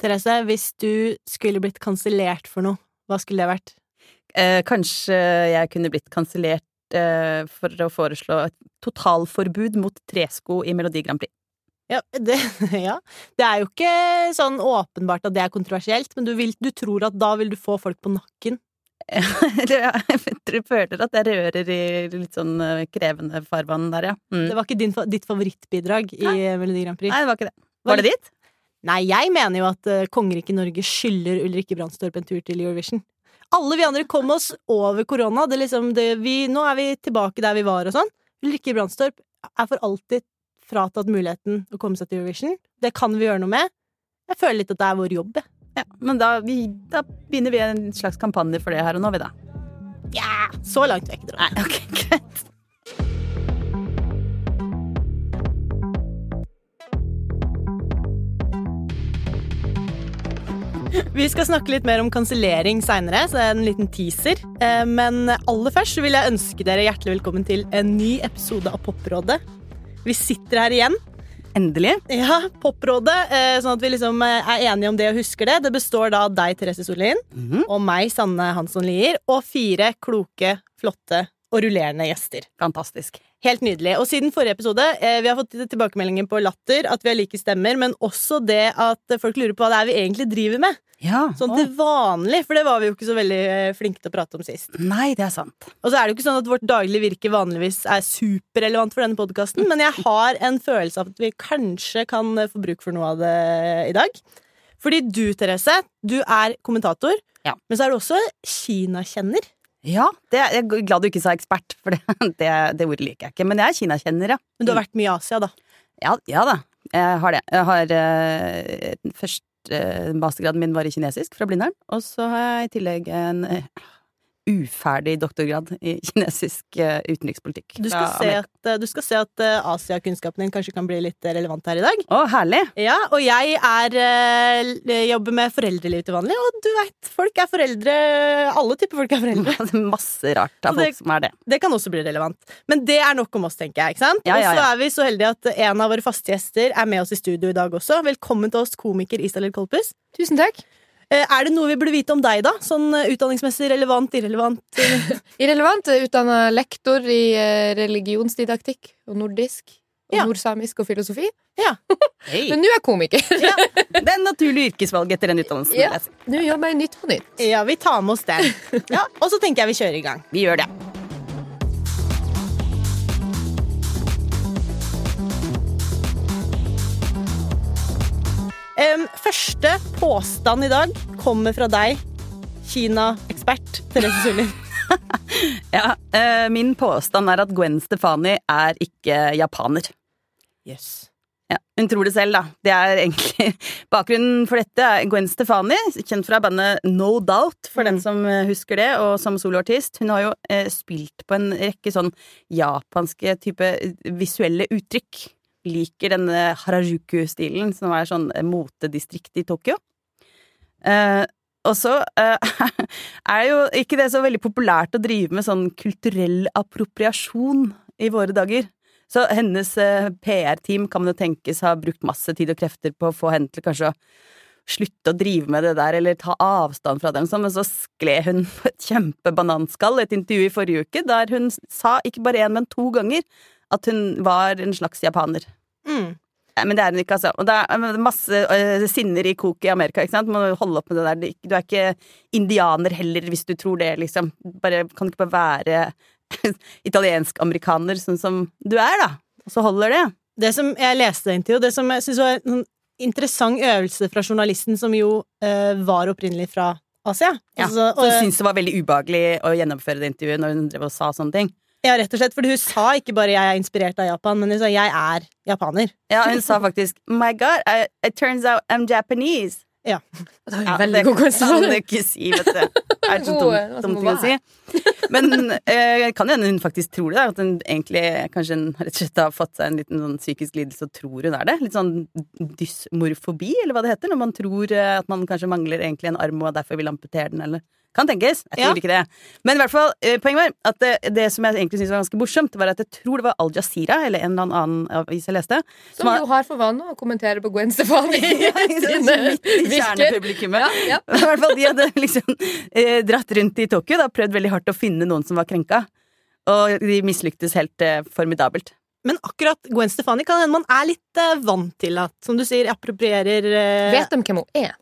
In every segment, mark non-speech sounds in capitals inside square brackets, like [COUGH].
Therese, hvis du skulle blitt kansellert for noe, hva skulle det vært? Eh, kanskje jeg kunne blitt kansellert eh, for å foreslå et totalforbud mot tresko i Melodi Grand Prix. Ja det, [LAUGHS] ja, det er jo ikke sånn åpenbart at det er kontroversielt, men du, vil, du tror at da vil du få folk på nakken. [LAUGHS] Jeg føler at jeg rører i litt sånn eh, krevende farvann der, ja. Mm. Det var ikke din, ditt favorittbidrag i Melodi Grand Prix. Nei, det var ikke det. Var det ditt? Nei, jeg mener jo at uh, kongeriket Norge skylder Ulrikke Brandstorp en tur til Eurovision. Alle vi andre kom oss over korona. Det liksom det, vi, nå er vi tilbake der vi var og sånn. Ulrikke Brandstorp er for alltid fratatt muligheten å komme seg til Eurovision. Det kan vi gjøre noe med. Jeg føler litt at det er vår jobb, jeg. Ja, men da, vi, da begynner vi en slags kampanje for det her og nå, vi da. Ja, så langt vekk drar Nei, ok, [LAUGHS] greit. [LAUGHS] Vi skal snakke litt mer om kansellering seinere, så det er en liten teaser. Eh, Men aller først vil jeg ønske dere hjertelig velkommen til en ny episode av Poprådet. Vi sitter her igjen. Endelig. Ja, Poprådet, eh, sånn at vi liksom eh, er enige om det og husker det. Det består da av deg, Therese Sollien, Mhm. og meg, Sanne Hansson Lier, og fire kloke, flotte og rullerende gjester. Fantastisk. Helt nydelig. Og siden forrige episode, eh, vi har fått tilbakemeldinger på latter, at vi har like stemmer, men også det at folk lurer på hva det er vi egentlig driver med. Ja. Sånn til vanlig, for det var vi jo ikke så veldig eh, flinke til å prate om sist. Nei, det er sant. Og så er det jo ikke sånn at vårt daglige virke vanligvis er superrelevant for denne podkasten, men jeg har en følelse av at vi kanskje kan få bruk for noe av det i dag. Fordi du, Therese, du er kommentator, Ja. men så er du også Kina-kjenner. Ja, det, jeg er glad du ikke sa ekspert, for det, det, det ordet liker jeg ikke. Men jeg er kinakjenner, ja. Men du har vært mye i Asia, da. Ja, ja da, jeg har det. Jeg har uh, Først uh, mastergraden min var i kinesisk fra Blindern, og så har jeg i tillegg en eh, uferdig doktorgrad i kinesisk eh, utenrikspolitikk. Du skal, se at, eh, du skal se at eh, Asia-kunnskapen din kanskje kan bli litt eh, relevant her i dag. Å, herlig! Ja, og jeg er, eh, jobber med foreldreliv til vanlig, og du vet, folk er foreldre Alle typer folk er foreldre. [LAUGHS] Det er Masse rart av det- folk som er det. Det kan også bli relevant. Men det er nok om oss, tenker jeg. ikke sant? Ja, ja, Og så er vi så heldige at en av våre faste gjester er med oss i studio i dag også. Velkommen til oss, komiker Isalill Kolpus. Tusen takk. Eh, Er det noe vi burde vite om deg, da? Sånn eh, utdanningsmessig relevant, irrelevant? [LAUGHS] eh? Irrelevant. Utdanna lektor i eh, religionsdidaktikk og nordisk. Og Ja. nordsamisk og filosofi. [LAUGHS] Hey. Men nå er jeg komiker. [LAUGHS] Det er en naturlig yrkesvalg etter den utdannelsen. Ja. Nå jobber jeg Nytt på Nytt. Ja, vi tar med oss den. Ja, og så tenker jeg vi kjører i gang. Vi gjør det. Em, første påstand i dag kommer fra deg, Kina-ekspert Therese Sullin. [LAUGHS] Ja, uh, min påstand er at Gwen Stefani er ikke japaner. Yes. Ja, hun tror det selv, da. Det er egentlig [LAUGHS] Bakgrunnen for dette er Gwen Stefani, kjent fra bandet No Doubt, for den Mm. som eh, husker det, og som soloartist. Hun har jo eh, spilt på en rekke sånn japanske type visuelle uttrykk. Liker denne Harajuku-stilen, som er sånn eh, motedistrikt i Tokyo. Eh, og så eh, [LAUGHS] er jo ikke det så veldig populært å drive med sånn kulturell appropriasjon i våre dager. Så hennes eh, PR-team kan man jo tenkes ha brukt masse tid og krefter på å få henne til kanskje å slutte å drive med det der, eller ta avstand fra dem, sånn, men så skled hun på et kjempebananskall i et intervju i forrige uke, der hun sa ikke bare én, men to ganger at hun var en slags japaner. Mm. Men det er hun ikke, altså. Og det er masse uh, sinner i kok i Amerika, ikke sant. Må holde opp med det der. Du er ikke indianer heller, hvis du tror det, liksom. Bare, kan ikke bare være [LAUGHS] italiensk-amerikaner sånn som du er, da. Og så holder det. Det som jeg leste det og det som jeg synes var en sånn interessant øvelse fra journalisten, som jo uh, var opprinnelig fra Asia. Ja, Altså, og- syntes det var veldig ubehagelig å gjennomføre det intervjuet når hun drev og sa sånne ting. Ja, rett og slett, fordi hun sa ikke bare 'jeg er inspirert av Japan', men hun sa 'jeg er japaner'. Ja, hun sa faktisk 'My God, I, it turns out I'm Japanese'. Ja. Det var Ja, det god kan du ikke si, vet du. Det er så dumt, altså, dumt ting å si. Men eh, kan hende hun faktisk tror det. da, At hun egentlig kanskje hun rett og slett har fått seg en liten sånn psykisk lidelse og tror hun er det. Litt sånn dysmorfobi, eller hva det heter. Når man tror eh, at man kanskje mangler egentlig en arm og derfor vil amputere den, eller Kan tenkes. Jeg tror Ja. ikke det. Men i hvert fall, eh, poenget var at det, det som jeg egentlig syntes var ganske morsomt, var at jeg tror det var Al Jazeera, eller en eller annen avis jeg leste, Som har- jo har for vane å kommentere på Gwen Stefani. [LAUGHS] Ja, sine i virker. kjernepublikummet. Ja, ja. [LAUGHS] I hvert fall, de hadde liksom eh, dratt rundt i Tokyo og prøvd veldig hardt å finne noen som var krenka. Og de mislyktes helt eh, formidabelt. Men akkurat Gwen Stefani kan hende man er litt eh, vant til at, som du sier, approprierer eh, Vet de hvem hun er?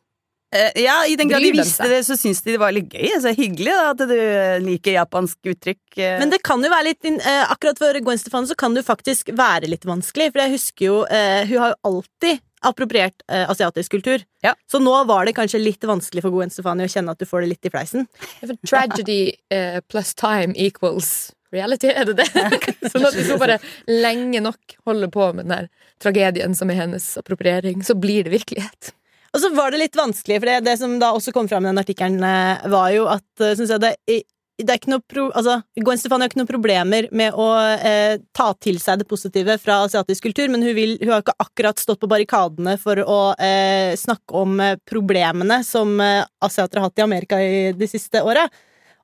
Eh, ja, I den grad de visste det, så syns de det var litt gøy. Så hyggelig da, at du liker japansk uttrykk. eh. Men det kan jo være litt eh, Akkurat for Gwen Stefani så kan det jo faktisk være litt vanskelig, for jeg husker jo Hun har jo alltid appropriert eh, asiatisk kultur. Ja. Så nå var det kanskje litt vanskelig for Gwen Stefani å kjenne at du får det litt i fleisen. Tragedy uh, plus time equals reality, er det det? sånn at hvis hun bare lenge nok holder på med den der tragedien som er hennes appropriering, så blir det virkelighet. Og så var det litt vanskelig, for det, det som da også kom fram i den artikkelen, eh, var jo at eh, synes jeg det, det er ikke noe pro, altså, Gwen Stefani har ikke noen problemer med å eh, ta til seg det positive fra asiatisk kultur, men hun, vil, hun har ikke akkurat stått på barrikadene for å eh, snakke om eh, problemene som eh, asiatere har hatt i Amerika i de siste åra.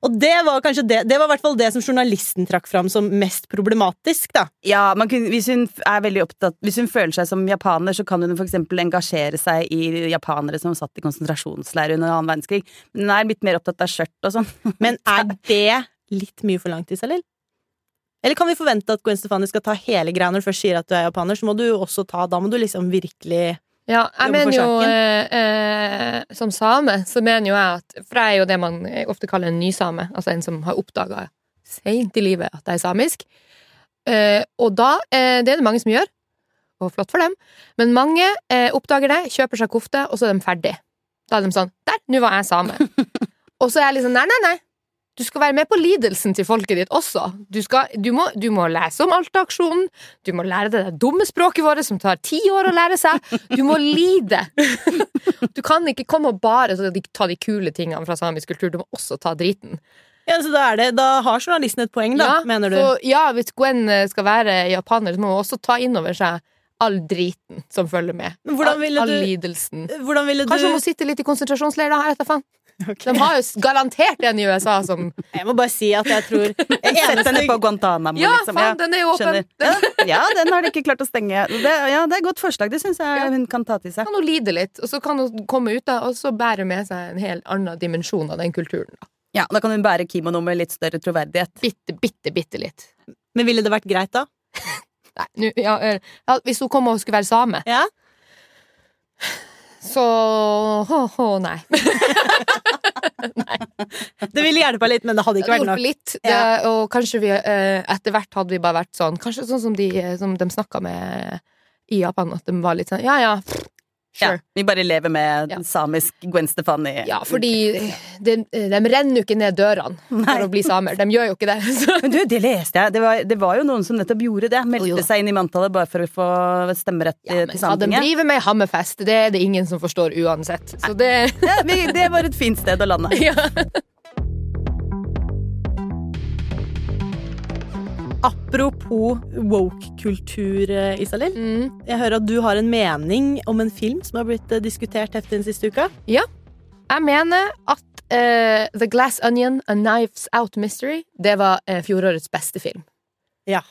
Og det var kanskje det, det var i hvert fall det som journalisten trakk fram som mest problematisk, da. Ja, man kunne, hvis hun er veldig opptatt Hvis hun føler seg som japaner, så kan hun for eksempel engasjere seg i japanere som satt i konsentrasjonsleir under annen verdenskrig. Men hun er litt mer opptatt av skjørt og sånn. [LAUGHS] Men er det litt mye for langt, Isalill? Eller kan vi forvente at Gwen Stefani skal ta hele greia når du først sier at du er japaner? Så må du også ta Da må du liksom virkelig Ja, jeg mener jo eh, eh, Som same så mener jo jeg at For jeg er jo det man ofte kaller en nysame. Altså en som har oppdaga seint i livet at jeg er samisk. Eh, og da eh, Det er det mange som gjør, og flott for dem. Men mange eh, oppdager det, kjøper seg kofte, og så er de ferdig. Da er de sånn Der, nå var jeg same. [LAUGHS] og så er jeg liksom Nei, nei, nei. Du skal være med på lidelsen til folket ditt også. Du, skal, du, må, du må lese om Alta-aksjonen. Du må lære det dumme språket vårt som tar ti år å lære seg. Du må lide. Du kan ikke komme og bare ta de kule tingene fra samisk kultur. Du må også ta driten. Ja, så da, er det, da har journalisten et poeng, da, Ja, mener du? Så, ja, hvis Gwen eh, skal være japaner, så må hun også ta inn over seg all driten som følger med. All, all lidelsen. Hvordan ville du Kanskje hun må sitte litt i konsentrasjonsleir, da. Jeg vet da faen. [LAUGHS] De har jo garantert en i USA som Jeg må bare si at jeg tror [LAUGHS] Sett henne på Guantánamo, Ja, liksom. faen, den er jo åpen! Den. Ja, den har de ikke klart å stenge. Det, ja, det er et godt forslag. Det syns jeg Ja. hun kan ta til seg. kan hun lide litt, og så kan hun komme ut da, og så bære med seg en helt annen dimensjon av den kulturen. Da. Ja, Da kan hun bære kimono med litt større troverdighet. Bitte, bitte, bitte litt. Men ville det vært greit, da? [LAUGHS] Nei, nu, ja, eh, ja, hvis hun kom og skulle være same, Ja? Så hå, hå, [LAUGHS] nei. Det ville hjelpa litt, men det hadde ikke vært nok. litt, det, og kanskje vi eh, etter hvert hadde vi bare vært sånn Kanskje sånn som de, som de snakka med i Japan, at de var litt sånn ja ja, pff, Ja, vi bare lever med Ja. samisk Gwen Stefani. Ja, fordi de, de renner jo ikke ned dørene Nei. for å bli samer. De gjør jo ikke det. [LAUGHS] Så. Men du, det leste jeg. Det var, det var jo noen som nettopp gjorde det. Meldte oh, seg inn i manntallet bare for å få stemmerett Ja, i- men til hva de driver med Hammerfest, det er det ingen som forstår uansett. Så det Ja, det var et fint sted å lande. [LAUGHS] ja. Apropos woke-kultur, eh, Isalill. mm. Jeg hører at du har en mening om en film som har blitt eh, diskutert heftig den siste uka. Ja. Jeg mener at uh, The Glass Onion, A Knives Out Mystery, det var uh, fjorårets beste film. Ja.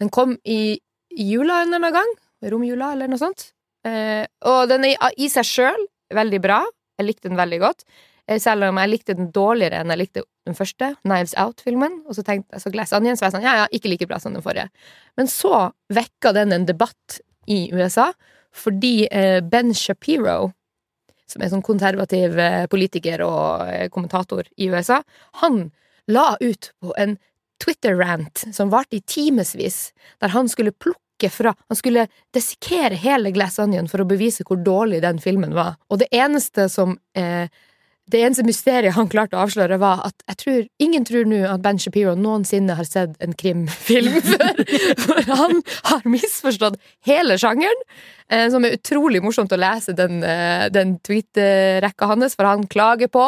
Den kom i i jula en eller annen gang. Romjula, eller noe sånt. Uh, og den er i- i seg sjøl veldig bra. Jeg likte den veldig godt. Eh, selv om jeg likte den dårligere enn jeg likte den første, Knives Out-filmen. Og så tenkte jeg så Glass Onion, så var jeg sånn, ja, ja, ikke like bra som den forrige. Men så vekka den en debatt i USA, fordi eh, Ben Shapiro, som er sånn konservativ eh, politiker og kommentator i USA, han la ut på en Twitter-rant som varte i timevis, der han skulle plukke fra Han skulle desikere hele Glass Onion for å bevise hvor dårlig den filmen var. Og det eneste som eh, det eneste mysteriet han klarte å avsløre, var at jeg tror, ingen tror nå at Ben Shapiro noensinne har sett en krimfilm [LAUGHS] før. For han har misforstått hele sjangeren, eh, som er utrolig morsomt å lese den, eh, den tweet-rekka hans, for han klager på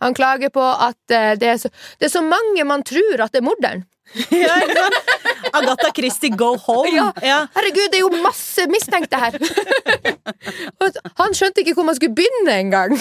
Han klager på at eh, det, er så, det er så mange man tror at det er morderen. Ja? Agatha Christie, go home. Ja. Ja. Herregud, det er jo masse mistenkte her! Han skjønte ikke hvor man skulle begynne engang!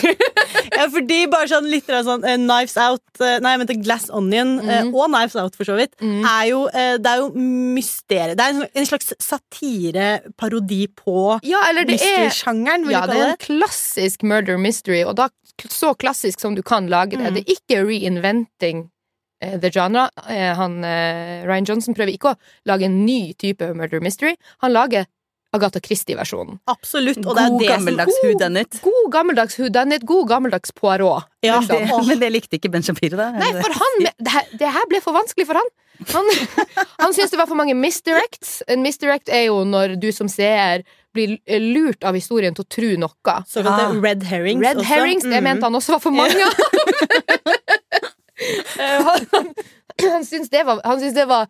Ja, fordi bare sånn litt sånn uh, Knives Out uh, Nei, mente Glass Onion mm. uh, og Knives Out, for så vidt, Mm. er jo, eh, det er jo mysteriet. Det er en, en slags satireparodi på Ja, det er mystery-sjangeren, vil Ja, du det kalle er en klassisk murder mystery, og da så klassisk som du kan lage det. Mm. Det er ikke reinventing eh, the genre. Eh, han, eh, Ryan Johnson prøver ikke å lage en ny type murder mystery. Han lager Agatha Christie-versjonen. Absolutt. Og det er God det som gammeldags who done it. God gammeldags Who Done It, god gammeldags Poirot. Ja, liksom. det- Men det likte ikke Ben Shapiro, da. Nei, for han det her, det her ble for vanskelig for han. Han, [LAUGHS] han syntes det var for mange misdirects. En misdirect er jo når du som seer blir lurt av historien til å tro noe. Såkalte Ah. red herrings. Red også. herrings, det Mm. mente han også var for mange av. [LAUGHS] [LAUGHS] Eh, han han, han syntes det var, han syntes det var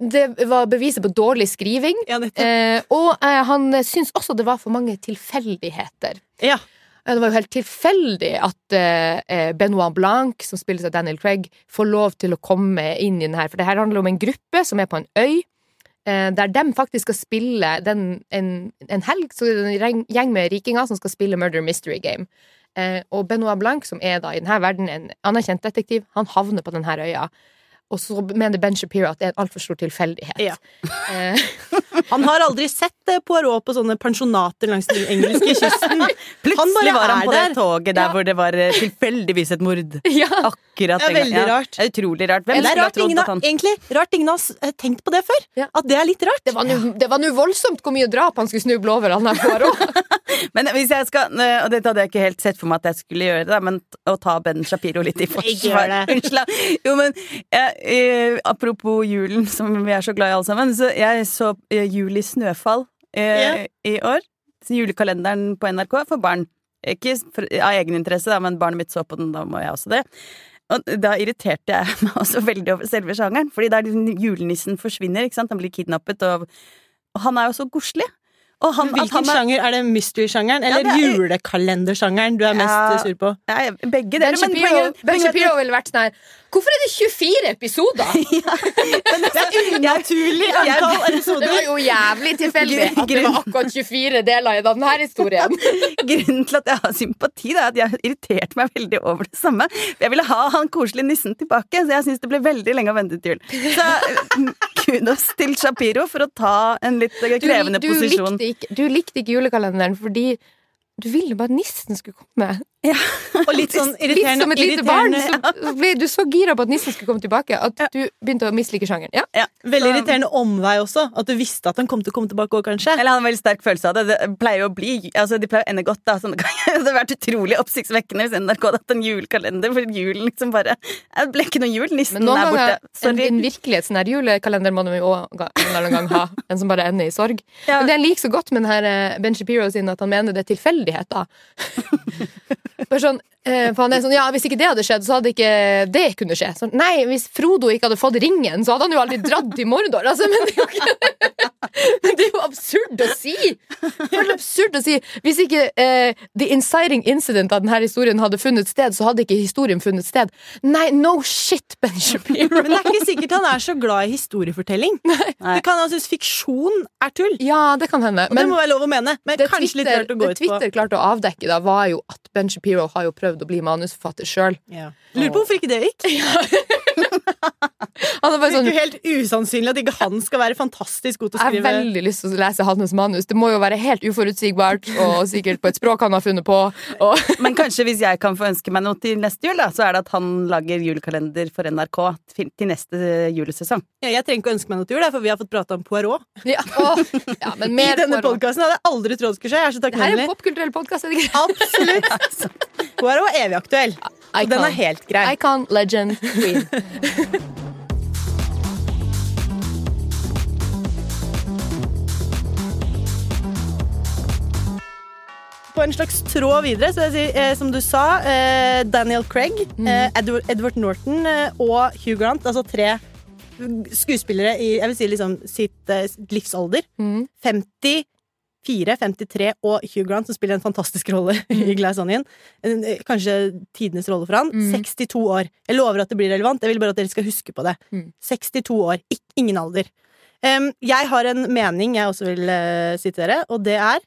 det var beviset på dårlig skriving. Ja. Eh, og eh, han syntes også det var for mange tilfeldigheter. Ja. Eh, Det var jo helt tilfeldig at eh, eh, Benoit Blanc, som spilles av Daniel Craig, får lov til å komme inn i den her. For det her handler om en gruppe som er på en øy, der de faktisk skal spille den, en, en helg. Så er en gjeng med rikinger som skal spille Murder Mystery Game. Eh, og Benoit Blanc, som er da i denne verden en anerkjent detektiv, han havner på denne øya. Og så mener Ben Shapiro at det er en altfor stor tilfeldighet. Ja. [LAUGHS] Han har aldri sett eh, Poirot på sånne pensjonater langs den engelske kysten. [LAUGHS] Plutselig var han på der. det toget der Ja. hvor det var eh, tilfeldigvis et mord. [LAUGHS] ja. Akkurat Det er veldig rart. Er utrolig rart. Hvem skulle ha trodd at han egentlig, rart ingen har eh, tenkt på det før. Ja. At det er litt rart. Det var nå- voldsomt hvor mye drap han skulle snuble over, han der Poirot. [LAUGHS] Men hvis jeg skal, og dette hadde jeg ikke helt sett for meg at jeg skulle gjøre, det, men å ta Ben Shapiro litt i forsvar. Unnskyld. Jo, men jeg, apropos julen, som vi er så glad i alle sammen, så jeg så Juli Snøfall eh, i år. Julekalenderen på NRK for barn. Ikke for, av egeninteresse, da, men barnet mitt så på den, da må jeg også det. Og da irriterte jeg meg også veldig over selve sjangeren, fordi der liksom julenissen forsvinner, ikke sant, han blir kidnappet, og, og han er jo så godslig. Og han, Hvilken han er, sjanger? Er det mystery-sjangeren eller ja, er- julekalendersjangeren du er mest Ja. sur på? Nei, begge Ben deler, men Shapiro, ben Shapiro ville vært sånn her Hvorfor er det 24 episoder? [LAUGHS] Det er unaturlig antall episoder. Det var jo jævlig tilfeldig at det var akkurat 24 deler i denne historien. [LAUGHS] Grunnen til at jeg har sympati, er at jeg har irritert meg veldig over det samme. Jeg ville ha han koselige nissen tilbake, så jeg syns det ble veldig lenge å vente til jul. Så mm, kudos til Shapiro for å ta en litt krevende Du, du, posisjon. likte ikke, du likte ikke julekalenderen fordi du ville bare at nissen skulle komme. Og litt sånn [LAUGHS] Litt som et lite barn. irriterende [LAUGHS] Så ble du så gira på at nissen skulle komme tilbake, at du begynte å mislike sjangeren. Ja. Ja, Veldig så- irriterende omvei også. At du visste at han kom til å komme tilbake òg, kanskje. Eller hadde en veldig sterk følelse av det. Det pleier jo å bli altså De pleier å ende godt, da. Sånn, det [LAUGHS] hadde vært utrolig oppsiktsvekkende hvis NRK hadde hatt en julekalender, for julen liksom bare Det ble ikke noe jul. Nissen er borte. ganger en, Sorry. en virkelighetsnær julekalender må du jo en eller annen gang ha. En som bare ender i sorg. Ja. Men det jeg liker så godt med den her eh, Ben Shapiro sin, at han mener det er tilfeldigheter. Bare sånn, for han er sånn, ja, Hvis ikke det hadde skjedd, så hadde ikke det kunne skje. Så, nei, Hvis Frodo ikke hadde fått ringen, så hadde han jo aldri dratt til Mordor. Altså, men, det [LAUGHS] men det er jo absurd å si! Det er jo absurd å si Hvis ikke eh, the inciting incident av denne historien hadde funnet sted, så hadde ikke historien funnet sted. Nei, no shit, Ben Shapiro. [LAUGHS] Men det er ikke sikkert han er så glad i historiefortelling. Det kan han synes fiksjon er tull. Ja, det kan hende. Og det må være lov å mene. Men det kanskje litt rart å gå det ut på. Twitter klarte å avdekke, da, var jo at Ben Shapiro har jo prøvd å bli manusforfatter sjøl. Ja. Lurer på hvorfor ikke det gikk. [LAUGHS] [LAUGHS] [LAUGHS] Han er bare Det sånn er jo helt usannsynlig at ikke han skal være fantastisk god til å skrive. Jeg har veldig lyst til å lese hans manus. Det må jo være helt uforutsigbart, og sikkert på et språk han har funnet på. Og [LAUGHS] Men kanskje hvis jeg kan få ønske meg noe til neste jul, da, så er det at han lager julekalender for NRK til, neste julesesong. Ja, jeg trenger ikke å ønske meg noe til jul, for vi har fått prata om Poirot. ja, åh, ja, men [LAUGHS] I denne podkasten hadde jeg aldri trodd skulle skje. Jeg er så Det her er en popkulturell podkast, er det ikke? Absolutt. Poirot er evig aktuell. Og den er helt grei. Icon, legend, queen. På en slags tråd videre, så jeg sier, eh, som du sa, eh, Daniel Craig, eh, Edward, Edward Norton eh, og Hugh Grant, altså tre skuespillere i jeg vil si liksom sitt eh, livsalder. Mm. 54, 53 og Hugh Grant, som spiller en fantastisk rolle [LAUGHS] i Glass Onion. Eh, Kanskje tidenes rolle for han. Mm. 62 år. Jeg lover at det blir relevant. Jeg vil bare at dere skal huske på det. Mm. 62 år. Ik ingen alder. Um, jeg har en mening jeg også vil uh, dere, og det er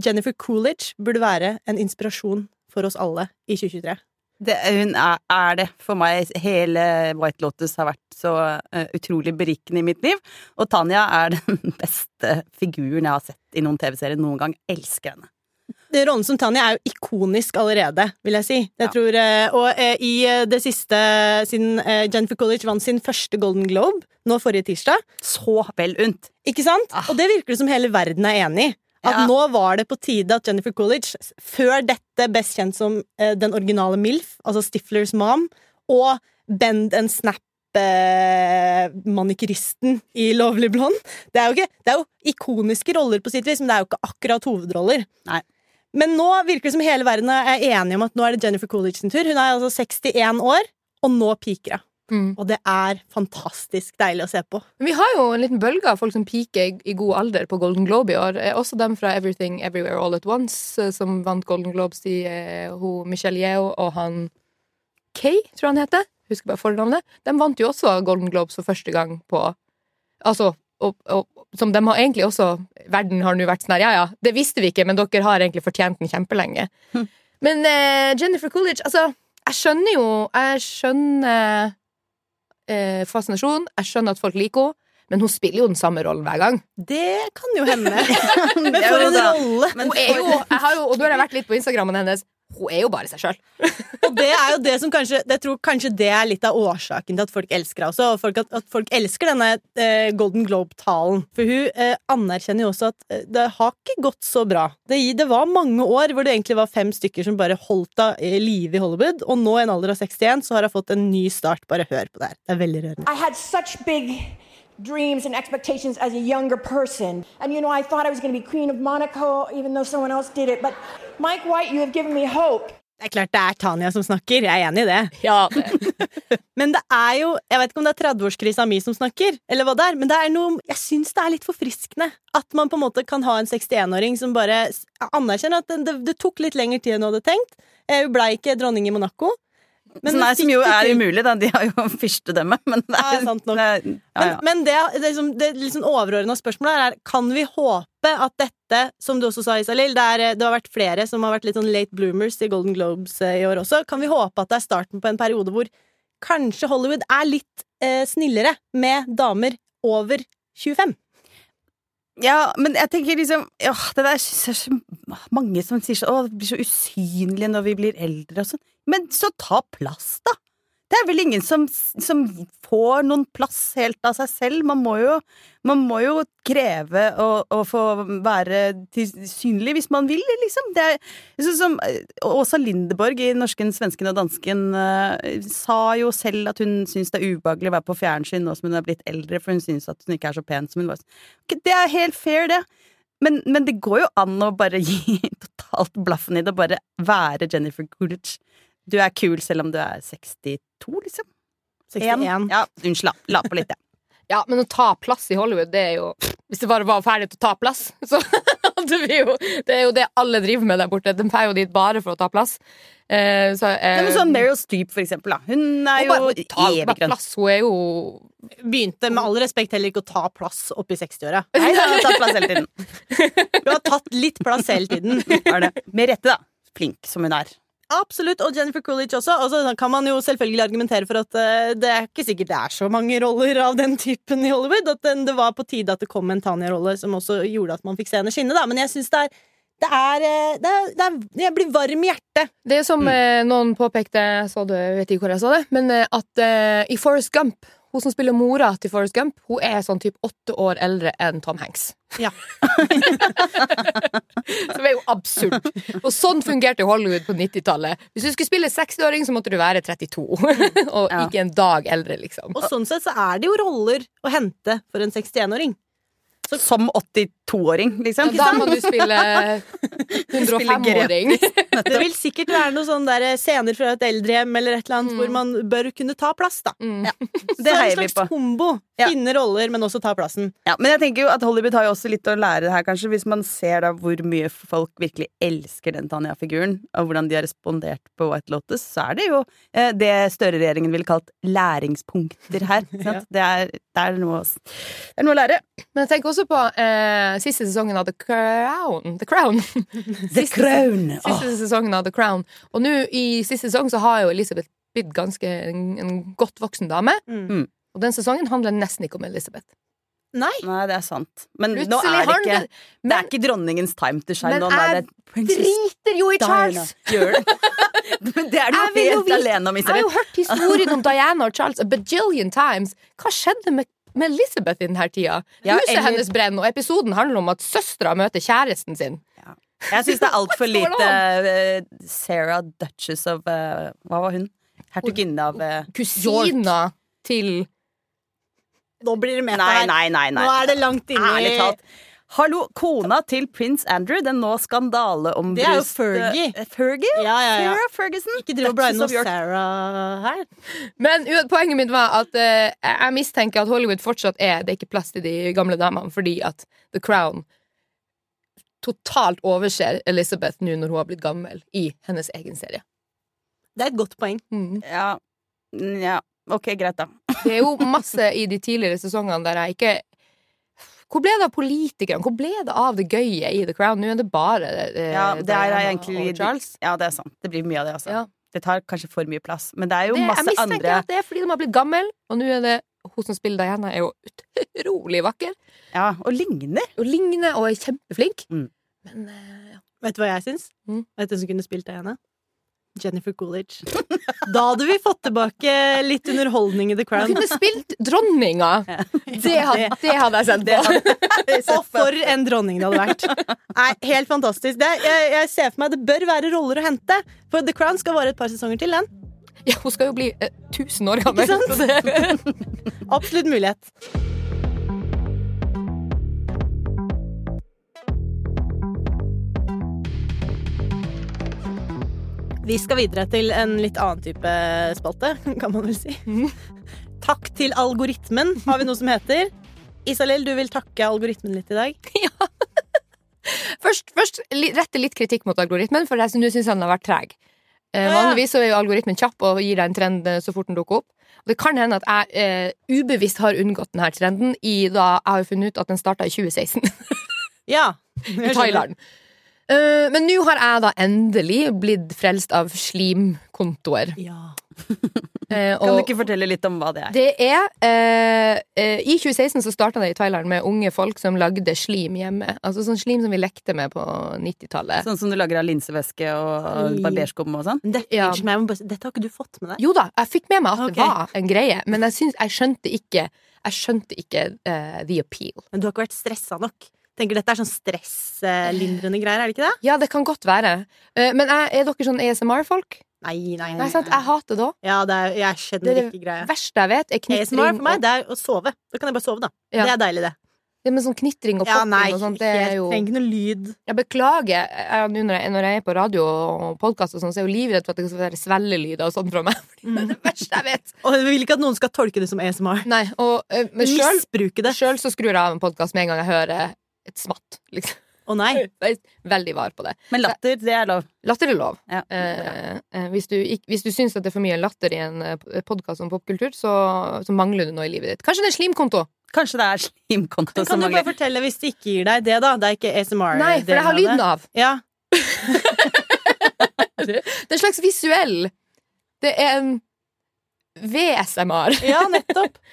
Jennifer Coolidge burde være en inspirasjon for oss alle i 2023. Det, hun er, er det. For meg, hele White Lotus har vært så uh, utrolig berikende i mitt liv. Og Tanja er [LAUGHS] den beste figuren jeg har sett i noen TV-serier noen gang. Elsker henne. Rollen som Tanja er jo ikonisk allerede, vil jeg si. Jeg Ja. tror, eh, og eh, i det siste, siden Jennifer College vant sin første Golden Globe nå forrige tirsdag, Så vel unt. ikke sant? Ah. Og det virker det som hele verden er enig i. At Ja. nå var det på tide at Jennifer Coolidge, før dette best kjent som eh, den originale MILF, altså Stiflers mom, og Bend and Snap-manikyristen i Lovlig blond. det er, jo ikke, det er jo ikoniske roller på sitt vis, men det er jo ikke akkurat hovedroller. Nei. Men nå virker det som hele verden er enige om at nå er det Jennifer Coolidge sin tur. Hun er altså 61 år, og nå piker hun. Mm. Og det er fantastisk deilig å se på. Vi har jo en liten bølge av folk som piker i, god alder på Golden Globe i år. Eh, Også dem fra Everything Everywhere All At Once, eh, som vant Golden Globes i hun Michelle Yeo og han Kay, tror jeg han heter. Husker bare fornavnet. De vant jo også Golden Globes for første gang på Altså, og, og, som de har egentlig også Verden har nå vært sånn her, ja ja, det visste vi ikke, men dere har egentlig fortjent den kjempelenge. Hm. Men eh, Jennifer Coolidge, altså Jeg skjønner jo Jeg skjønner eh, fascinasjon. Jeg skjønner at folk liker henne, men hun spiller jo den samme rollen hver gang. Det kan jo hende. Men for en rolle! Men Hun er jo, jeg har jo, og nå har jeg vært litt på Instagrammen hennes. Hun er jo bare seg sjøl. [LAUGHS] Og det er jo det som kanskje Jeg tror kanskje det er litt av årsaken til at folk elsker henne også. Og folk, at, at folk elsker denne eh, Golden Globe-talen. For hun eh, anerkjenner jo også at eh, det har ikke gått så bra. Det, det var mange år hvor det egentlig var fem stykker som bare holdt henne i live i Hollywood, og nå i en alder av 61 så har hun fått en ny start. Bare hør på det her. Det er veldig rørende. I had such big dreams and expectations as a younger person. And you know, I thought I was going to be Queen of Monaco, even though someone else did it. But Mike White, you have given me hope. Det er klart det er Tanja som snakker, jeg er enig i det. [LAUGHS] Ja, [LAUGHS] Men det er jo Jeg vet ikke om det er 30-årskrisa mi som snakker, eller hva det er, men det er noe Jeg syns det er litt forfriskende at man på en måte kan ha en 61-åring som bare anerkjenner at det, det, det tok litt lengre tid enn hun hadde tenkt. Eh, Hun blei ikke dronning i Monaco. Men nei, som jo er umulig, da. De har jo [LAUGHS] fyrstedømme, men det Ja, er sant nok. det er- ja, Men, ja. men det, det, er liksom, det liksom overordna spørsmålet er Kan vi håpe at dette, som du også sa, Isalill, det, er, det har vært flere som har vært litt sånn late bloomers i Golden Globes eh, i år også. Kan vi håpe at det er starten på en periode hvor kanskje Hollywood er litt eh, snillere med damer over 25? Ja, men jeg tenker liksom ja, Det er så mange som sier sånn Å, det blir så usynlige når vi blir eldre og sånn. Men så ta plass, da! Det er vel ingen som, som får noen plass helt av seg selv. Man må jo, man må jo kreve å, å få være synlig hvis man vil, liksom. Det er sånn som eh, Åsa Lindeborg i Norsken, svensken og dansken uh, sa jo selv at hun syns det er ubehagelig å være på fjernsyn nå som hun er blitt eldre, for hun syns at hun ikke er så pen som hun var. Det er helt fair, det. Men, men det går jo an å bare [LAUGHS] gi totalt blaffen i det, bare være Jennifer Coolidge. Du er kul selv om du er 62, liksom. 61. Ja, unnskyld, la, på litt, ja. [LAUGHS] Ja, men å ta plass i Hollywood, det er jo Hvis det bare var ferdig til å ta plass, [LAUGHS] så hadde vi jo Det er jo det alle driver med der borte. De drar jo dit bare for å ta plass. Eh, så, eh, men sånn Meryl Streep, for eksempel, da. Hun er hun jo bare, evig grønn. plass. Hun er jo Begynte med all respekt heller ikke å ta plass opp i 60-åra. [LAUGHS] Nei, hun har tatt plass hele tiden. Hun har tatt litt plass hele tiden. Er det. Med rette, da. Flink som hun er. Absolutt, og Jennifer Coolidge også. Og så kan man jo selvfølgelig argumentere for at uh, det er ikke sikkert det er så mange roller av den typen i Hollywood. At den, det var på tide at det kom en Tanya-rolle som også gjorde at man fikk se henne skinne. Da. Men jeg syns det er det er, eh, det er, det er Jeg blir varm i hjertet. Det er som Mm. eh, noen påpekte, så du vet ikke hvor jeg sa det, men eh, at eh, i Forrest Gump hun som spiller mora til Forrest Gump, hun er sånn typ åtte år eldre enn Tom Hanks. Ja. [LAUGHS] Som er jo absurd. Og sånn fungerte Hollywood på 90-tallet. Hvis du skulle spille 60-åring, så måtte du være 32. [LAUGHS] Og Ja. ikke en dag eldre, liksom. Og sånn sett så er det jo roller å hente for en 61-åring. Som 82-åring, liksom. Da må du spille [LAUGHS] 105-åring. [LAUGHS] Det vil sikkert være noen sånne der scener fra et eldrehjem eller et eller annet hvor man bør kunne ta plass, da. Mm. [LAUGHS] Det Så en heier vi slags på. kombo. Ja. Finne roller, men også ta plassen. Ja, men jeg tenker jo at Hollywood har jo også litt å lære her, kanskje, hvis man ser da hvor mye folk virkelig elsker den Tanja-figuren, og hvordan de har respondert på White Lotus, så er det jo eh, det Støre-regjeringen ville kalt læringspunkter her. sant? Det, er, det, er noe, det er noe å lære. Men jeg tenker også på eh, siste sesongen av The Crown. The Crown. [LAUGHS] The Crown. Siste sesongen av The Crown. Og nå i siste sesong så har jo Elisabeth blitt ganske en, en godt voksen dame. Mm. Og den sesongen handler nesten ikke om Elisabeth. Nei. Nei, det er sant. Men nå er det ikke ikke men, Det er ikke dronningens time to shine. Men Nå jeg det Driter jo i Charles! [LAUGHS] Gjør det. Men det er du helt vite- alene om, Jeg har jo hørt historien om [LAUGHS] Diana og Charles a bajillion times. Hva skjedde med, med Elizabeth i denne tida? Ja, Huset eller- hennes brenner, og episoden handler om at søstera møter kjæresten sin. Jeg syns det er altfor [LAUGHS] lite eh, Sarah Duchess of uh, Hva var hun? Hertuginne av uh, Kusina til Nå blir det meta Nei, her. nei, nei. nei. Nå er det langt inni. Hallo, kona til prins Andrew, den nå skandaleombruste Det er jo Fergie. Eh, Fergie? Ja, ja, ja. Sarah Ferguson? Ikke driv og blande noe Sarah her. Men poenget mitt var at uh, jeg mistenker at Hollywood fortsatt er Det er ikke plass til de gamle damene fordi at The Crown totalt overser Elizabeth nå når hun har blitt gammel, i hennes egen serie. Det er et godt poeng. Mm. Ja. Mm, ja. Ok, greit, da. Det er jo [LAUGHS] masse i de tidligere sesongene der jeg ikke Hvor ble det av politikerne? Hvor ble det av det gøye i The Crown? Nå er det bare eh, Ja, det er Diana egentlig og Charles. Ja, det er sant. Det blir mye av det, altså. Ja. Det tar kanskje for mye plass. Men det er jo Det, jeg mistenker andre at det er fordi de har blitt gammel, og nå er det hun som spiller Diana, er jo utrolig vakker. Ja, og ligner. Og ligner og er kjempeflink. Mm. Men eh, ja. Vet du hva jeg syns? Mm. Vet du hvem som kunne spilt Diana? Jennifer Coolidge. Da hadde vi fått tilbake litt underholdning i The Crown. Du kunne spilt dronninga! Det hadde, det hadde jeg sett på. [LAUGHS] Og for en dronning det hadde vært. Nei, Helt fantastisk. Det, jeg, jeg ser for meg Det bør være roller å hente. For The Crown skal vare et par sesonger til, den. Ja, hun skal jo bli eh, 1000 år gammel. [LAUGHS] Absolutt mulighet. Vi skal videre til en litt annen type spalte, [LAUGHS] kan man vel si. [LAUGHS] Takk til algoritmen, har vi noe som heter. Isalill, du vil takke algoritmen litt i dag. [LAUGHS] Først, først rette litt kritikk mot algoritmen, for jeg syns han har vært treg. Eh, Ja, ja. vanligvis så er jo algoritmen kjapp og gir deg en trend eh, så fort den dukker opp. Og det kan hende at jeg eh, ubevisst har unngått denne trenden i da jeg har funnet ut at den starta i 2016 Ja. i Thailand. Eh, men nå har jeg da endelig blitt frelst av slimkontoer. Ja. uh, [LAUGHS] Kan du ikke fortelle litt om hva det er? det er uh, eh, I 2016 så starta det i Thailand med unge folk som lagde slim hjemme. Altså sånn slim som vi lekte med på 90-tallet. Sånn som du lager av linsevæske og barberskum og sånn? Dette, Ja. dette har ikke du fått med deg? Jo da, jeg fikk med meg at okay. det var en greie, men jeg, syns, jeg skjønte ikke Jeg skjønte ikke uh, the appeal. Men du har ikke vært stressa nok. Tenker Dette er sånn stresslindrende greier, er det ikke det? Ja, det kan godt være. Eh, men er, er dere sånn ASMR-folk? Nei, nei, Nei, sant? Jeg hater det òg. Ja, det er, jeg Det skjønner er det ikke greia. verste jeg vet, er ASMR for meg, det er å sove. Da kan jeg bare sove, da. Ja. Det er deilig, det. det med sånn knitring og Ja, popping nei, og sånt. Det er jo trenger ikke noe lyd. Jeg beklager jeg, når jeg, når jeg er på radio og podkast, og sånn, så er jeg jo livredd for at det skal være svellelyder og sånn fra meg. Mm. [LAUGHS] det er det verste jeg vet. Og jeg vil ikke at noen skal tolke det som ASMR. Nei, og eh, Misbruke det. Sjøl så skrur jeg av en podkast med en gang jeg hører et smatt. Liksom. Å nei. [LAUGHS] Jeg er veldig var på det. Men latter, det er lov. Latter er lov. Ja. Eh, eh, hvis, du, hvis du syns at det er for mye latter i en uh, podkast om popkultur, så, så mangler du noe i livet ditt. Kanskje det er slimkonto? Kanskje det er slimkonto som mangler. kan du bare mangler. fortelle hvis det ikke gir deg det, da? Det er ikke ASMR. Nei, for jeg har lyden av. Ja. [LAUGHS] Det er en slags visuell Det er en VSMR. ja, nettopp. [LAUGHS]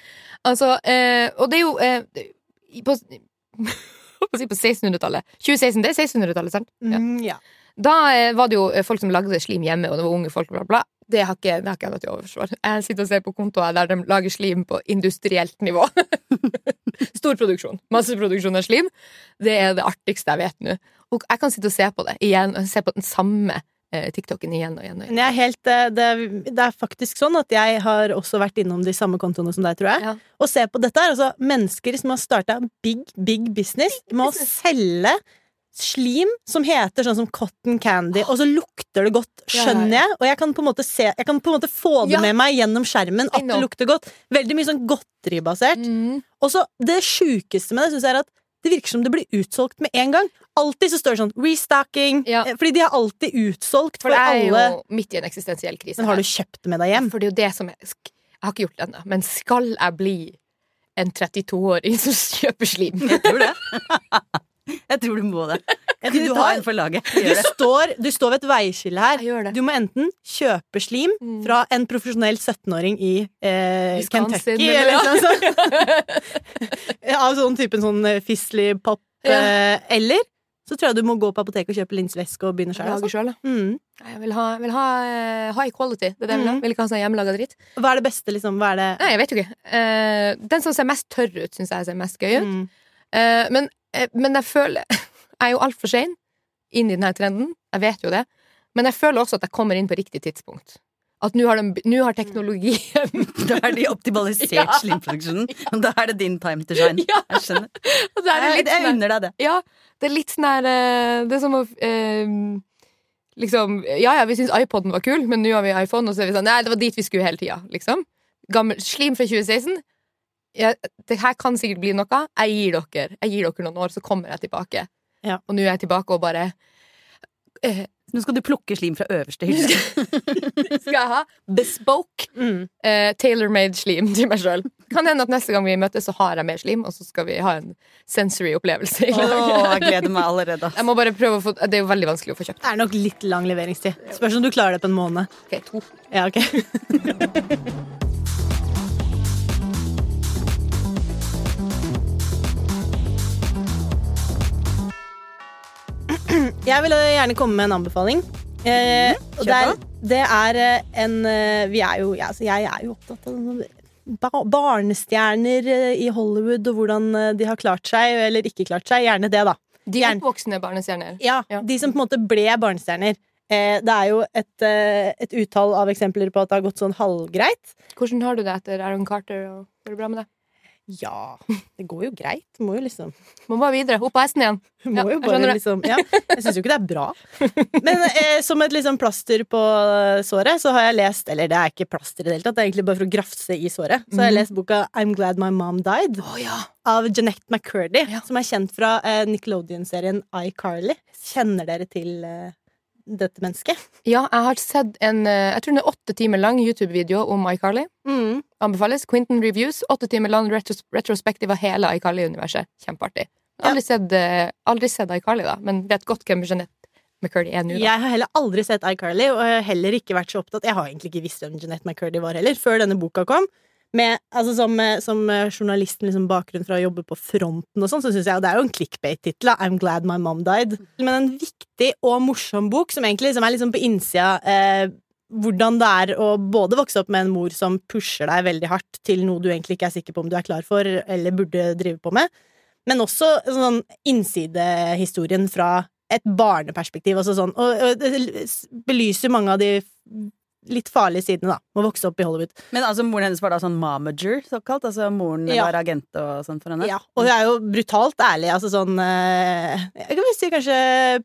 Altså, eh, og det er jo eh, på, Si, på 1600-tallet. 2016, det er 1600-tallet, sant? Ja. Mm, ja. Da eh, var det jo eh, folk som lagde slim hjemme, og det var unge folk, bla, bla. Det har ikke, det har ikke jeg noe til overs for. Jeg sitter og ser på kontoer der de lager slim på industrielt nivå. [LAUGHS] Stor produksjon. Masseproduksjon av slim. Det er det artigste jeg vet nå. Og jeg kan sitte og se på det igjen, og se på den samme TikToken igjen og igjen. og igjen. Jeg er helt, eh, det, det er faktisk sånn at jeg har også vært innom de samme kontoene som deg, tror jeg. Ja. Og se på dette her, altså mennesker som har starta big, big business med å selge slim som heter sånn som cotton candy, og så lukter det godt, skjønner jeg. Og jeg kan på en måte se Jeg kan på en måte få det Ja. med meg gjennom skjermen at det lukter godt. Veldig mye sånn godteribasert. Mm. Og så det sjukeste med det, syns jeg er at det virker som det blir utsolgt med en gang. Alltid så står det sånn 'restocking', Ja. eh, fordi de har alltid utsolgt For for, det er alle. jo midt i en eksistensiell krise. Men har du kjøpt det med deg hjem? For det er jo det som jeg Jeg har ikke gjort det ennå, men skal jeg bli en 32-åring [LAUGHS] som kjøper slim? Jeg tror det. [LAUGHS] Jeg tror du må det. Jeg tror Du du har en for laget. du står, du står ved et veiskille her. Jeg gjør det. Du må enten kjøpe slim Mm. fra en profesjonell 17-åring i eh, Kentucky, eller eller noe. noe sånt. [LAUGHS] Av sånn typen sånn eh, Fisley-pop. Ja. Eh, eller så tror jeg du må gå på apoteket og kjøpe linsevæske og begynne sjøl. Altså. Mm. Jeg vil ha, vil ha eh, high quality. Det er det jeg vil ha. Mhm. Vil ikke ha sånn hjemmelaga dritt. Hva er det beste, liksom? Hva er det Nei, jeg vet jo ikke. Uh, den som ser mest tørr ut, syns jeg ser mest gøy ut. Mm. Uh, men, men jeg føler [LAUGHS] Jeg er jo altfor sein inn i denne trenden. Jeg vet jo det. Men jeg føler også at jeg kommer inn på riktig tidspunkt. At nå har, har teknologien [LAUGHS] Da er de optimalisert [LAUGHS] Ja. slimproduksjonen. Da er det din time to shine. Ja. Jeg skjønner. [LAUGHS] Er det Jeg, jeg sånn- unner deg det. Ja, det er litt sånn her eh, Det er som å eh, Liksom Ja ja, vi syns iPoden var kul, men nå har vi iPhone, og så er vi sånn Nei, det var dit vi skulle hele tida, liksom. Gammel Slim fra 2016. Ja, det her kan sikkert bli noe. Jeg gir dere Jeg gir dere noen år, så kommer jeg tilbake. Ja. Og nå er jeg tilbake og bare eh, Nå skal du plukke slim fra øverste hylle. [LAUGHS] Skal jeg ha bespoke Mm. uh, tailor-made slim til meg sjøl? Kan hende at neste gang vi møtes, så har jeg mer slim, og så skal vi ha en sensory opplevelse. i Å, jeg gleder meg allerede. [LAUGHS] Jeg må bare prøve å få Det er jo veldig vanskelig å få kjøpt. Det er nok litt lang leveringstid. Spørs om du klarer det på en måned. Ok, to. Ja, ok [LAUGHS] [CLEARS THROAT] Jeg vil gjerne komme med en anbefaling. Eh, mm, det er, det er eh, en eh, Vi er jo ja, altså Jeg er jo opptatt av ba barnestjerner eh, i Hollywood og hvordan de har klart seg eller ikke klart seg. Gjerne det, da. De oppvoksende barnestjerner. Ja, Ja. De som på en måte ble barnestjerner. Eh, det er jo et, et utall av eksempler på at det har gått sånn halvgreit. Hvordan har du det etter Aaron Carter? Og går det bra med det? Ja, det går jo greit. Må jo liksom Må bare videre. Opp på hesten igjen. [LAUGHS] Må Ja, jo bare liksom ja, [LAUGHS] Jeg syns jo ikke det er bra. Men eh, som et liksom plaster på såret, så har jeg lest Eller det er ikke plaster i det hele tatt, det er egentlig bare for å grafse i såret. Så har jeg Mhm. lest boka I'm Glad My Mom Died oh, ja. av Jeanette McCurdy, Ja. som er kjent fra eh, Nickelodeon-serien iCarly. Kjenner dere til eh, dette mennesket? ja, jeg har sett en eh, Jeg tror den er åtte timer lang YouTube-video om iCarly. Mm. Anbefales. Quentin Reviews. Åtte timer lang retros retrospektiv av hele iCarly-universet. Kjempeartig. Aldri, ja. Sett, eh, aldri sett iCarly, da, men vet godt hvem Jeanette McCurdy er nå. da. Jeg har heller aldri sett iCarly, og heller ikke vært så opptatt Jeg har egentlig ikke visst hvem Jeanette McCurdy var heller, før denne boka kom. Med, altså som, eh, som journalist journalisten liksom bakgrunn fra å jobbe på fronten og sånn, så syns jeg det er jo en clickbait-tittel. I'm glad my mom died. Men en viktig og morsom bok som egentlig liksom er liksom på innsida eh, hvordan det er å både vokse opp med en mor som pusher deg veldig hardt til noe du egentlig ikke er sikker på om du er klar for eller burde drive på med, men også sånn innsidehistorien fra et barneperspektiv. Altså sånn, og, og det belyser mange av de litt farlige sidene da, med å vokse opp i Hollywood. Men altså, moren hennes var da sånn mamager, såkalt? Altså moren Ja. var agent og sånn for henne? Ja, og hun er jo brutalt ærlig. Altså sånn eh, Jeg kan vel si kanskje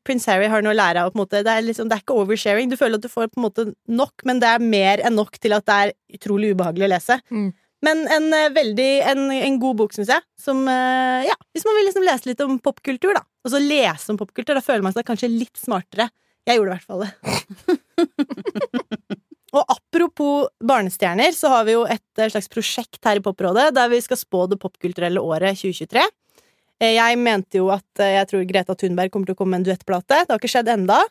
prins Harry har noe å lære av. På en måte. Det, er liksom, det er ikke oversharing. Du føler at du får på en måte nok, men det er mer enn nok til at det er utrolig ubehagelig å lese. Mm. Men en eh, veldig en, en god bok, syns jeg. Som eh, Ja, hvis man vil liksom lese litt om popkultur, da. Og så lese om popkultur, da føler man seg kanskje litt smartere. Jeg gjorde i hvert fall det. [LAUGHS] Og apropos barnestjerner, så har vi jo et eh, slags prosjekt her i Poprådet der vi skal spå det popkulturelle året 2023. Eh, Jeg mente jo at eh, jeg tror Greta Thunberg kommer til å komme med en duettplate. Det har ikke skjedd enda.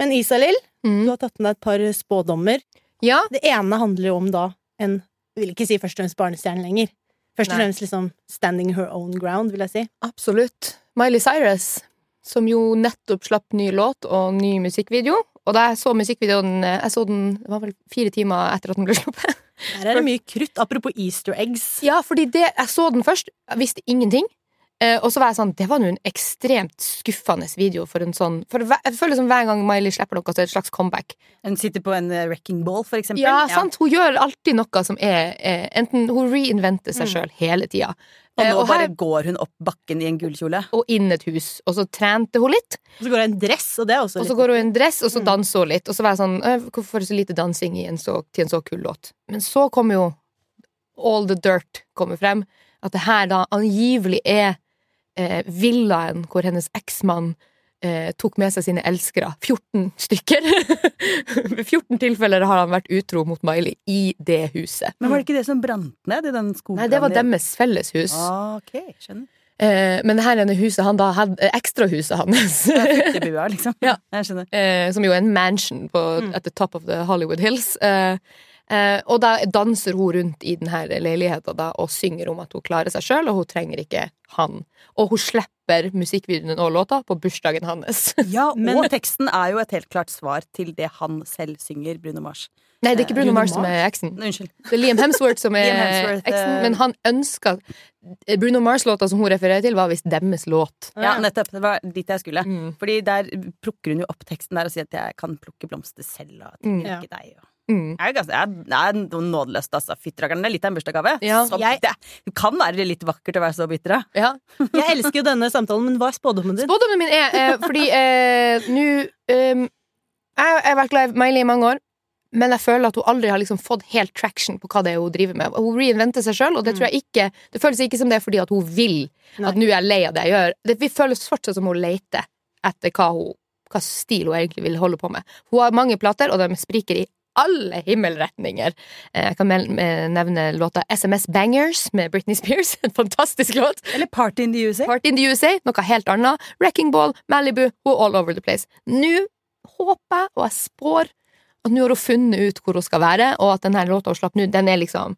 Men Isalill, du Mm. har tatt med deg et par spådommer. Ja, Det ene handler jo om da en Jeg vil ikke si først og fremst barnestjerne lenger. Først og fremst liksom standing her own ground, vil jeg si. absolutt. Miley Cyrus, som jo nettopp slapp ny låt og ny musikkvideo. Og da jeg så musikkvideoen eh, Jeg så den det var vel fire timer etter at den ble sluppet. Her er det mye krutt. Apropos easter eggs. Ja, fordi det, jeg så den først, jeg visste ingenting. Eh, og så var jeg sånn, det var nå en ekstremt skuffende video for en sånn For jeg føler som hver gang Miley slipper noe, så er det et slags comeback. Hun sitter på en eh, wrecking ball, for eksempel. Ja, sant? Hun gjør alltid noe som er Enten hun reinventer seg Mm. sjøl hele tida. Og Eh, nå og bare her- går hun opp bakken i en gullkjole. Og inn et hus. Og så trente hun litt, Og så går hun i en dress, og det er også og så går hun i en dress, og så Mm. danser hun litt. Og så var jeg sånn «Øh, Hvorfor er det så lite dansing i en så, til en så kul låt? Men så kommer jo All the Dirt kommer frem. At det her da angivelig er eh, villaen hvor hennes eksmann eh, tok med seg sine elskere. 14 stykker. [LAUGHS] 14 tilfeller har han vært utro mot Miley i det huset. Men var det ikke det som brant ned i den skogen? Nei, det var deres felles hus. Ah, ok, skjønner. Eh, men det her er huset han da hadde, eh, ekstrahuset hans, [LAUGHS] bua, liksom. Ja. Jeg skjønner. eh, som jo er en mansion på, at the top of the Hollywood Hills. Eh, eh, og da danser hun rundt i denne leiligheten og synger om at hun klarer seg sjøl, og hun trenger ikke han. Og hun slipper musikkvideoen og låta på bursdagen hans. [LAUGHS] Ja, Men- og teksten er jo et helt klart svar til det han selv synger, Bruno Mars. Nei, det er ikke Bruno Bruno Mars som er eksen. Unnskyld. Det er Liam Hemsworth som [LAUGHS] er Hemsworth, eksen, eh, men han ønska Bruno Mars-låta som hun refererer til, var visst deres låt. Ja, nettopp. Det var dit jeg skulle. Mm. Fordi der plukker hun jo opp teksten der og sier at jeg kan plukke blomster selv, og Mm. ikke deg. Og. Mm. Jeg er, er- nådeløst, altså. Fytterakkeren. Det er litt av en bursdagsgave. Ja. Jeg- det, det kan være litt vakkert å være så bitter. Ja. [LAUGHS] Jeg elsker jo denne samtalen, men hva er spådommen din? Spådommen min er eh, fordi eh, nå eh, Jeg har vært glad i Miley i mange år, men jeg føler at hun aldri har liksom fått helt traction på hva det er hun driver med. Hun reinventer seg sjøl, og det tror jeg ikke Det føles ikke som det er fordi hun vil Nei. at nå er jeg lei av det jeg gjør. Det vi føles fortsatt som hun leter etter hva, hun, hva stil hun egentlig vil holde på med. Hun har mange plater, og de spriker i alle himmelretninger. Eh, Jeg kan eh, nevne låta SMS Bangers med Britney Spears. [LAUGHS] En fantastisk låt. Eller Party in the USA. Party in the USA, noe helt annet. Wrecking Ball, Malibu og All Over the Place. Nå håper jeg, og jeg spår, at nå har hun funnet ut hvor hun skal være, og at denne låta hun slapp nå, den er liksom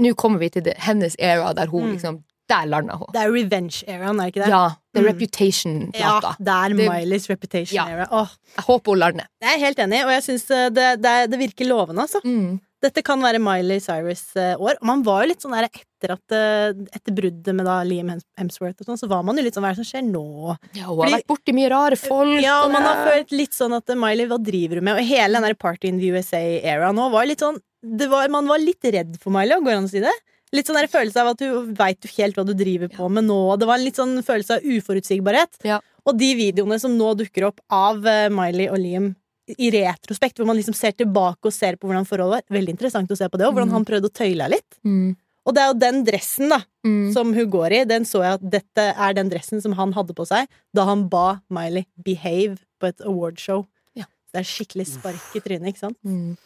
Nå kommer vi til det, hennes era, der hun Mm. liksom Der landa hun. Det er revenge-eraen, er ikke det? Ja. Det er Mm. Reputation-plata. Ja, det er Mileys reputation-era. Ja. Jeg håper hun lander. jeg er helt enig, og jeg syns det, det, det virker lovende, altså. Mm. Dette kan være Miley Cyrus' år. Og man var jo litt sånn der etter at eh, Etter bruddet med da Liam Hemsworth og sånn, så var man jo litt sånn Hva er det som skjer nå? Ja, hun har vært borti mye rare folk. Ja, og man har følt litt sånn at eh, Miley, hva driver hun med? Og hele den der Party in the USA-era nå var litt sånn det var, Man var litt redd for Miley, går det an å si det? Litt sånn der følelse av at du veit helt hva du driver på med nå. Det var en litt sånn følelse av uforutsigbarhet. Ja. Og de videoene som nå dukker opp av eh, Miley og Liam i retrospekt, hvor man liksom ser tilbake og ser på hvordan forholdet var, veldig interessant å se på det, og hvordan Mm. han prøvde å tøyle litt. Mm. Og det er jo den dressen da Mm. som hun går i, den så jeg at dette er den dressen som han hadde på seg da han ba Miley behave på et awardshow. Ja. Det er skikkelig spark i trynet, ikke sant? Mm.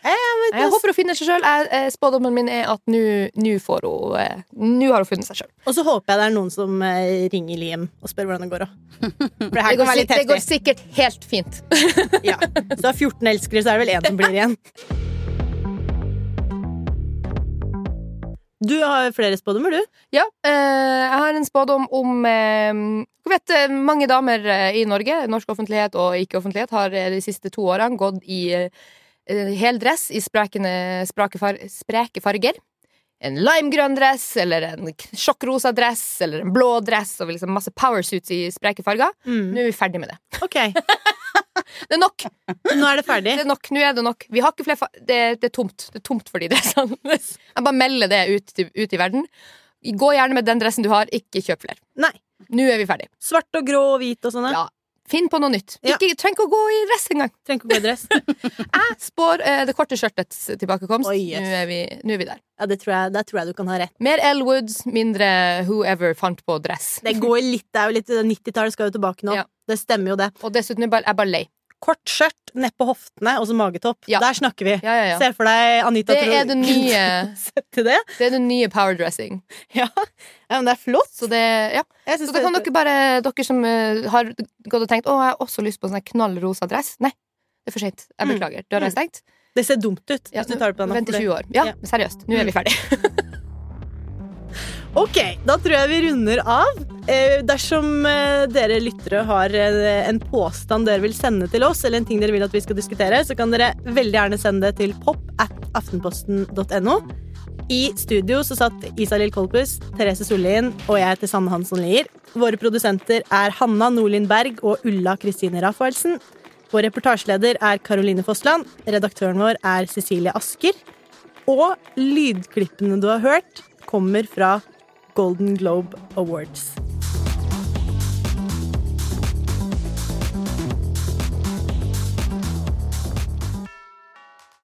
Jeg, Jeg håper hun finner seg sjøl. Spådommen min er at nå nå får hun eh, Nå har hun funnet seg sjøl. Og så håper jeg det er noen som eh, ringer Liam og spør hvordan det går. For det her Det, kan går være litt det går sikkert helt fint. [LAUGHS] Ja. Så av 14 elskere så er det vel én som blir igjen. Du har flere spådommer, du. Ja, eh, jeg har en spådom om eh, Du vet, eh, mange damer eh, i Norge, norsk offentlighet og ikke-offentlighet, har eh, de siste to årene gått i eh, hel dress i sprekende, far, spreke farger. En limegrønn dress, eller en sjokkrosa dress, eller en blå dress, og liksom masse powersuits i spreke farger. Mm. Nå er vi ferdig med det. Ok, [LAUGHS] Det er nok! nå er det ferdig. Det er nok, Nå er det nok. Vi har ikke flere det, det er tomt. Det er tomt for de dressene. [LAUGHS] Jeg bare melder det ut, ut i verden. Gå gjerne med den dressen du har, ikke kjøp flere. Nei. Nå er vi ferdig. Svart og grå og hvit og sånn. ja. Finn på noe nytt. Ja. Ikke, trenger ikke å gå i dress engang. Trenger ikke å gå i dress. [LAUGHS] Jeg spår uh, det korte skjørtets tilbakekomst. Oi, yes. Nå, er vi, nå er vi der. Ja, det tror jeg, Der tror jeg du kan ha rett. Mer Elwoods, mindre whoever fant på dress. Det går litt, det er jo litt 90-tallet skal jo tilbake nå. Ja. Det stemmer jo, det. Og dessuten jeg bare, jeg bare lei. Kort skjørt nedpå hoftene og så magetopp. Ja. Der snakker vi. Ja, ja, ja. Se for deg Anita Det er nye, [LAUGHS] det. det er den nye power dressing. Ja. men det er flott. Så det, ja. Så da kan dere bare, dere som eh, har gått og tenkt Å, jeg har også lyst på en sånn knall rosa dress. Nei, det er for sent. Jeg Mm. beklager. Døra er stengt. Det ser dumt ut hvis du tar det på den. Vent i 20 år. Ja, seriøst. Nå er vi ferdig. [LAUGHS] Ok, da tror jeg vi runder av. Eh, dersom eh, dere lyttere har eh, en påstand dere vil sende til oss, eller en ting dere vil at vi skal diskutere, så kan dere veldig gjerne sende det til pop at aftenposten.no. I studio så satt Isalill Kolpus, Therese Sollien og jeg heter Sanne Hansson Lier. Våre produsenter er Hanna Nordlien Berg og Ulla Kristine Rafaelsen. Vår reportasjeleder er Caroline Fossland. Redaktøren vår er Cecilie Asker. Og lydklippene du har hørt, kommer fra Golden Globe Awards.